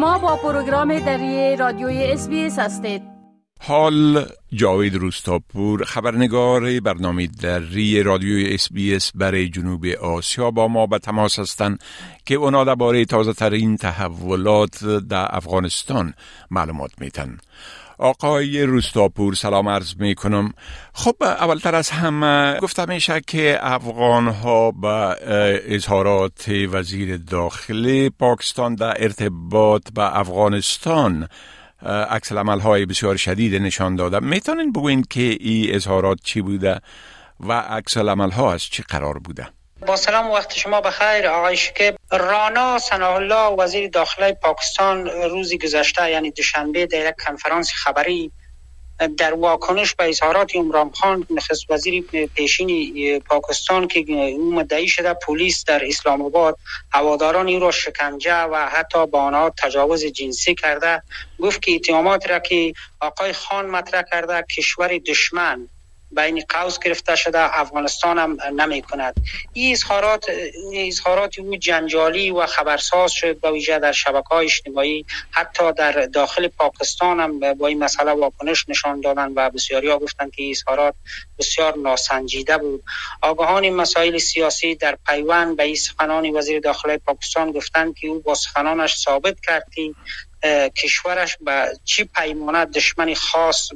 شما با پروگرام دری رادیوی SBS هستید. حال جاوید روستاپور خبرنگار برنامه دری رادیوی SBS برای جنوب آسیا با ما به تماس هستند که اونا درباره تازه ترین تحولات در افغانستان معلومات میتن آقای روستاپور سلام عرض می کنم خب اولتر از همه گفته میشه که افغان ها به اظهارات وزیر داخلی پاکستان در ارتباط به افغانستان عکس های بسیار شدید نشان داده. می‌تونین بگوین که این اظهارات چی بوده و عکس ها از چی قرار بوده؟ با سلام وقت شما بخیر. آقای شکیب رانا سناه الله وزیر داخله پاکستان روزی گذشته یعنی دوشنبه در یک کنفرانس خبری در واکنش به اظهارات عمران خان نخست وزیر پیشین پاکستان که او مدعی شده پلیس در اسلام آباد هواداران او را شکنجه و حتی با آنها تجاوز جنسی کرده گفت که اتهامات را که آقای خان مطرح کرده کشور دشمن. بین قوس گرفته شده افغانستان هم نمی کند این اظهارات اظهارات او جنجالی و خبرساز شد با ویژه در شبکه های اجتماعی حتی در داخل پاکستان هم با این مسئله واکنش نشان دادن و بسیاری ها گفتند که اظهارات بسیار ناسنجیده بود. آگاهان مسائل سیاسی در پیوند به این سخنان وزیر داخله پاکستان گفتند که او با سخنانش ثابت کرد که کشورش به چی پیمانه دشمنی خاص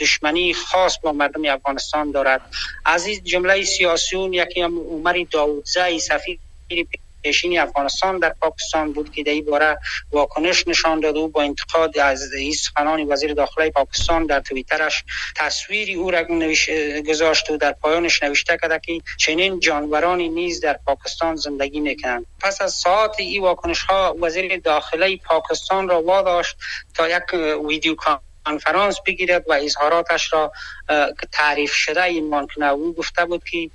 دشمنی خاص با مردم افغانستان دارد؟ از این جمله سیاسیون یکی هم عمر داودزی سفیر پیشین افغانستان در پاکستان بود که در این باره واکنش نشان داد. و با انتقاد از سخنان وزیر داخله پاکستان در تویترش تصویری او را گذاشت و در پایانش نوشته کرده که چنین جانورانی نیز در پاکستان زندگی می‌کنند. پس از ساعت این واکنش ها وزیر داخله پاکستان را واداشت تا یک ویدیو کنفرانس بگیرد و اظهاراتش را تعریف شده عنوان کنه او گفته بود که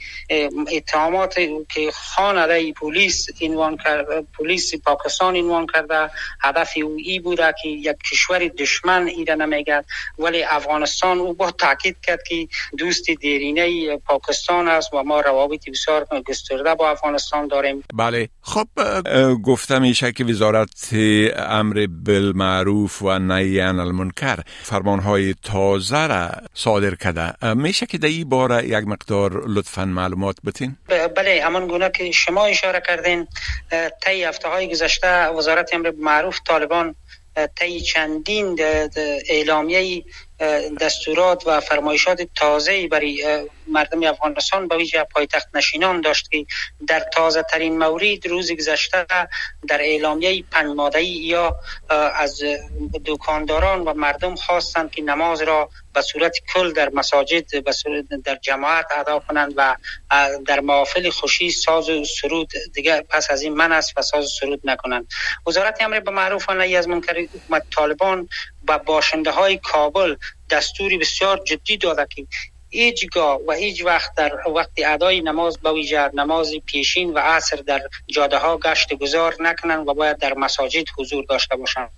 اتهامات که خان علیه پلیس عنوان کرده پلیس پاکستان عنوان کرده هدف او ای بوده که یک کشور دشمن ایره نمیگد ولی افغانستان او با تاکید کرد که دوست دیرینه پاکستان است و ما روابط بسیار گسترده با افغانستان داریم. بله. خب گفته میشه که وزارت امر بالمعروف و نهی عن المنکر. فرمانهای تازه را صادر کرده. میشه که در این باره یک مقدار لطفا معلومات بتین؟ بله همان گونه که شما اشاره کردین طی هفته های گذشته وزارت امر معروف طالبان طی چندین اعلامیه دستورات و فرمایشات تازه برای مردم افغانستان به ویژه پایتخت نشینان داشت که در تازه ترین مورد روز گذشته در اعلامیه پنج یا از دکانداران و مردم خواستند که نماز را به صورت کل در مساجد در جماعت ادا کنند و در محافل خوشی ساز و سرود دیگه پس از این من است و ساز و سرود نکنند. وزارت امر به معروف و از منکر حکومت طالبان و باشنده های کابل دستوری بسیار جدی داده که هیچگاه و هیچ وقت در وقت ادای نماز ویژه نماز پیشین و عصر در جاده ها گشت گذار نکنند و باید در مساجد حضور داشته باشند.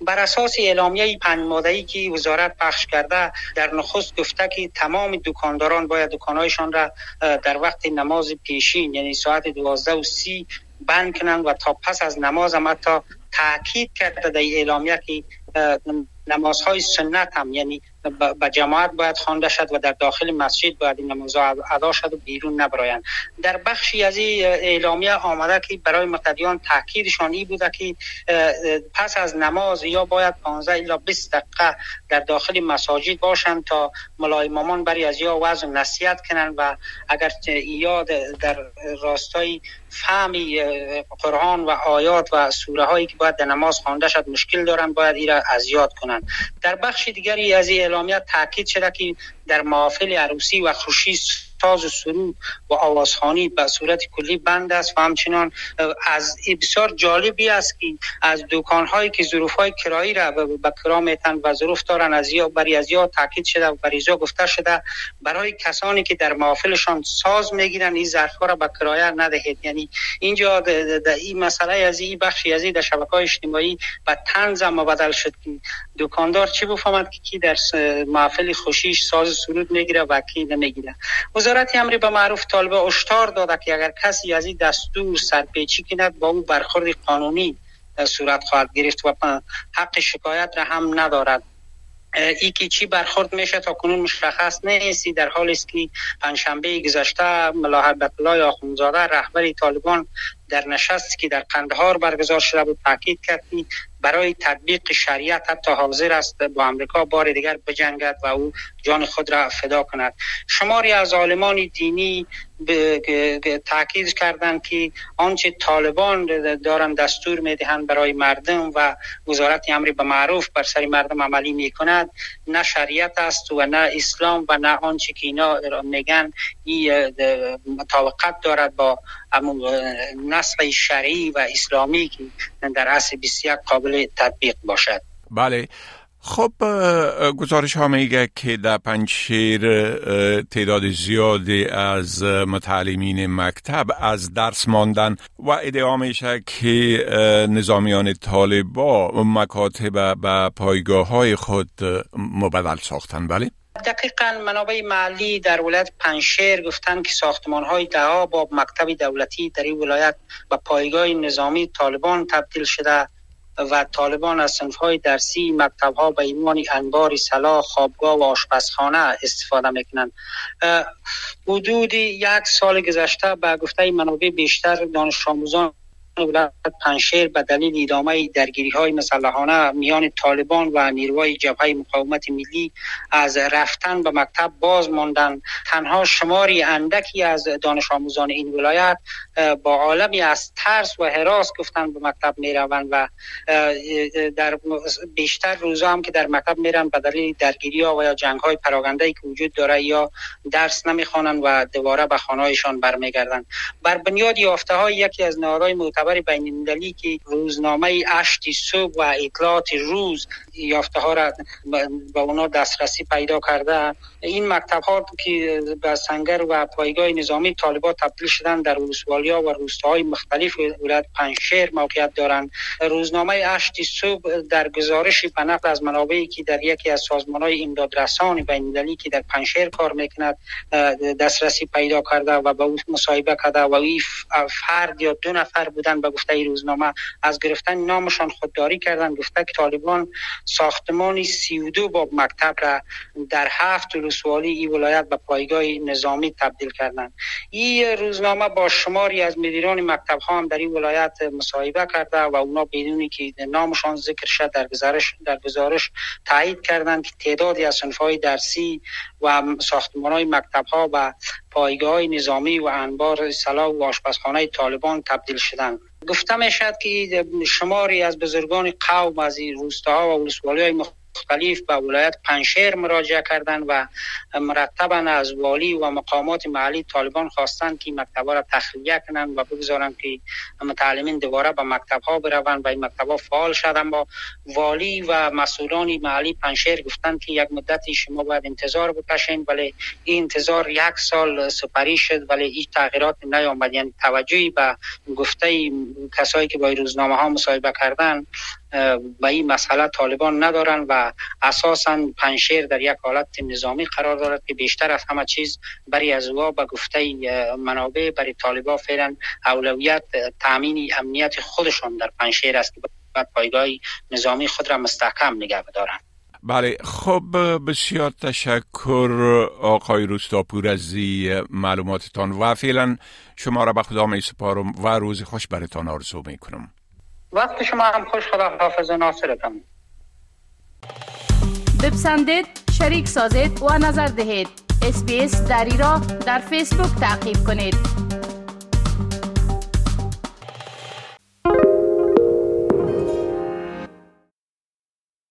بر اساس اعلامیه پنج ماده‌ای که وزارت پخش کرده در نخست گفته که تمام دکانداران باید دکانهایشان را در وقت نماز پیشین یعنی ساعت دوازده و سی بند کنند و تا پس از نماز هم حتی تاکید کرده در اعلامیه که نمازهای سنت هم یعنی به جماعت باید خوانده شد و در داخل مسجد باید این نماز ادا شد و بیرون نبرایند. در بخشی از این اعلامیه آمده که برای مقتدیان تاکیدشان ای بوده که پس از نماز یا باید 15 الا 20 دقیقه در داخل مساجد باشند تا ملای مامان برای از یا وضع نصیحت کنند و اگر یا در راستای فهمی قرآن و آیات و سوره هایی که باید در نماز خوانده شد مشکل دارند باید این را ازیاد کنند. در بخش دیگری از این اعلامیه تاکید شده که در محافل عروسی و خوشی ساز و سرود و آوازخانی به صورت کلی بند است و همچنان از بسیار جالبی است که از دکان هایی که ظروف های کرایی را به کرا میتن و ظروف دارن از یا بری از یا تاکید شده و بریزا گفته شده برای کسانی که در محافلشان ساز می‌گیرن این ظرف ها را به کرایه ندهید. یعنی اینجا در این مسئله از این بخشی از این در شبکه های اجتماعی و تنز بدل شد که دکاندار چی بفهمد که کی در محافل خوشیش ساز سرود می‌گیره و کی نمی‌گیره. وزارت امر به معروف طالبه اشتار داده که اگر کسی از این دستور سرپیچی کند با او برخورد قانونی صورت خواهد گرفت و حق شکایت را هم ندارد. ای که چی برخورد میشه تا کنون مشخص نیستی. در حالی است که پنجشنبه گذشته ملا الله آخونزاده رهبر طالبان در نشستی که در قندهار برگزار شده بود تاکید کرد برای تطبیق شریعت حتی حاضر است با امریکا بار دیگر بجنگد و او جان خود را فدا کند. شماری از عالمان دینی تاکید کردند که آنچه طالبان دارن دستور می‌دهند برای مردم و وزارت امر به معروف بر سر مردم عملی می کند نه شریعت است و نه اسلام و نه آنچه که اینا میگن این مطابقت دارد با نسل شرعی و اسلامی که در عصر 21 قابل تطبیق باشد. بله. خب گزارش ها میگه که در پنجشیر تعداد زیادی از متعلمین مکتب از درس ماندن و ادعا میشه که نظامیان طالبا مکاتب به پایگاه های خود مبدل ساختن. بله؟ دقیقا منابع محلی در ولایت پنشیر گفتند که ساختمان های دعا با مکتب دولتی در این ولایت به پایگاه نظامی طالبان تبدیل شده و طالبان از سنف های درسی مکتب ها به ایمان انبار سلاح خوابگاه و آشپزخانه استفاده می‌کنند. حدود یک سال گذشته به گفته منابع بیشتر دانش آموزان ولایت پنشیر به دلیل ادامه درگیری های مسلحانه میان طالبان و نیروهای جبهه مقاومت ملی از رفتن به مکتب باز ماندن تنها شماری اندکی از دانش آموزان این ولایت با عالمی از ترس و حراس گفتن به مکتب می روند و در بیشتر روزا هم که در مکتب میرن به دلیل درگیری ها و یا جنگ های پراگنده که وجود داره یا درس نمی‌خوانند و دوباره به خانه هایشان برمیگردن بر بنیاد یافته های یکی از نهادهای بین المللی که روزنامه اشتی صبح و اطلاعات روز یافته ها را به اونا دسترسی پیدا کرده. این مکتب ها که به سنگر و پایگاه نظامی طالبات تبدیل شدن در ولسوالیا و روستاهای مختلف ولایت پنشیر موقعیت دارند. روزنامه اشتی صبح در گزارش به از منابعی که در یکی از سازمان های امداد رسان بین المللی که در پنشیر کار می‌کند دسترسی پیدا کرده و به او مصاحبه کرده و این فرد یا دو نفر بودن به گفته روزنامه. از گرفتن نامشان خودداری کردن گفته که طالبان ساختمان 32 باب مکتب را در هفت ولسوالی این ولایت به پایگاه نظامی تبدیل کردند. این روزنامه با شماری از مدیران مکتب ها هم در این ولایت مصاحبه کرده و اونا بدونی که نامشان ذکر شد در گزارش در گزارش تایید کردند که تعدادی از های درسی و ساختمان های مکتب ها و پایگاه نظامی و انبار سلاح و آشپزخانه طالبان تبدیل شدند. گفته می شد که شماری از بزرگان قوم از روستاها و ولسوالی های مختلف به ولایت پنشیر مراجعه کردند و مرتبا از والی و مقامات محلی طالبان خواستند که مکتبها را تخلیه کنند و بگذارند که متعلمین دوباره به مکتب ها بروند و این مکتب ها فعال شدن با والی و مسئولان محلی پنشیر گفتند که یک مدتی شما باید انتظار بکشین. ولی این انتظار یک سال سپری شد. ولی هیچ تغییرات نیامد. یعنی توجهی به گفته کسایی که با روزنامه ها مصاحبه کردن به این مسئله طالبان ندارن و اساسا پنشیر در یک حالت نظامی قرار دارد که بیشتر از همه چیز برای از او به گفته منابع برای طالبان فعلا اولویت تامین امنیت خودشان در پنشیر است که پایگاه نظامی خود را مستحکم نگه بدارند بله خب بسیار تشکر آقای روستاپور از معلوماتتان و فعلا شما را به خدا می سپارم و روز خوش برتان آرزو می کنم. وقت شما هم خوش خدا حافظ ناصرتان بپسندید شریک سازید و نظر دهید. اسپیس دری را در فیسبوک تعقیب کنید.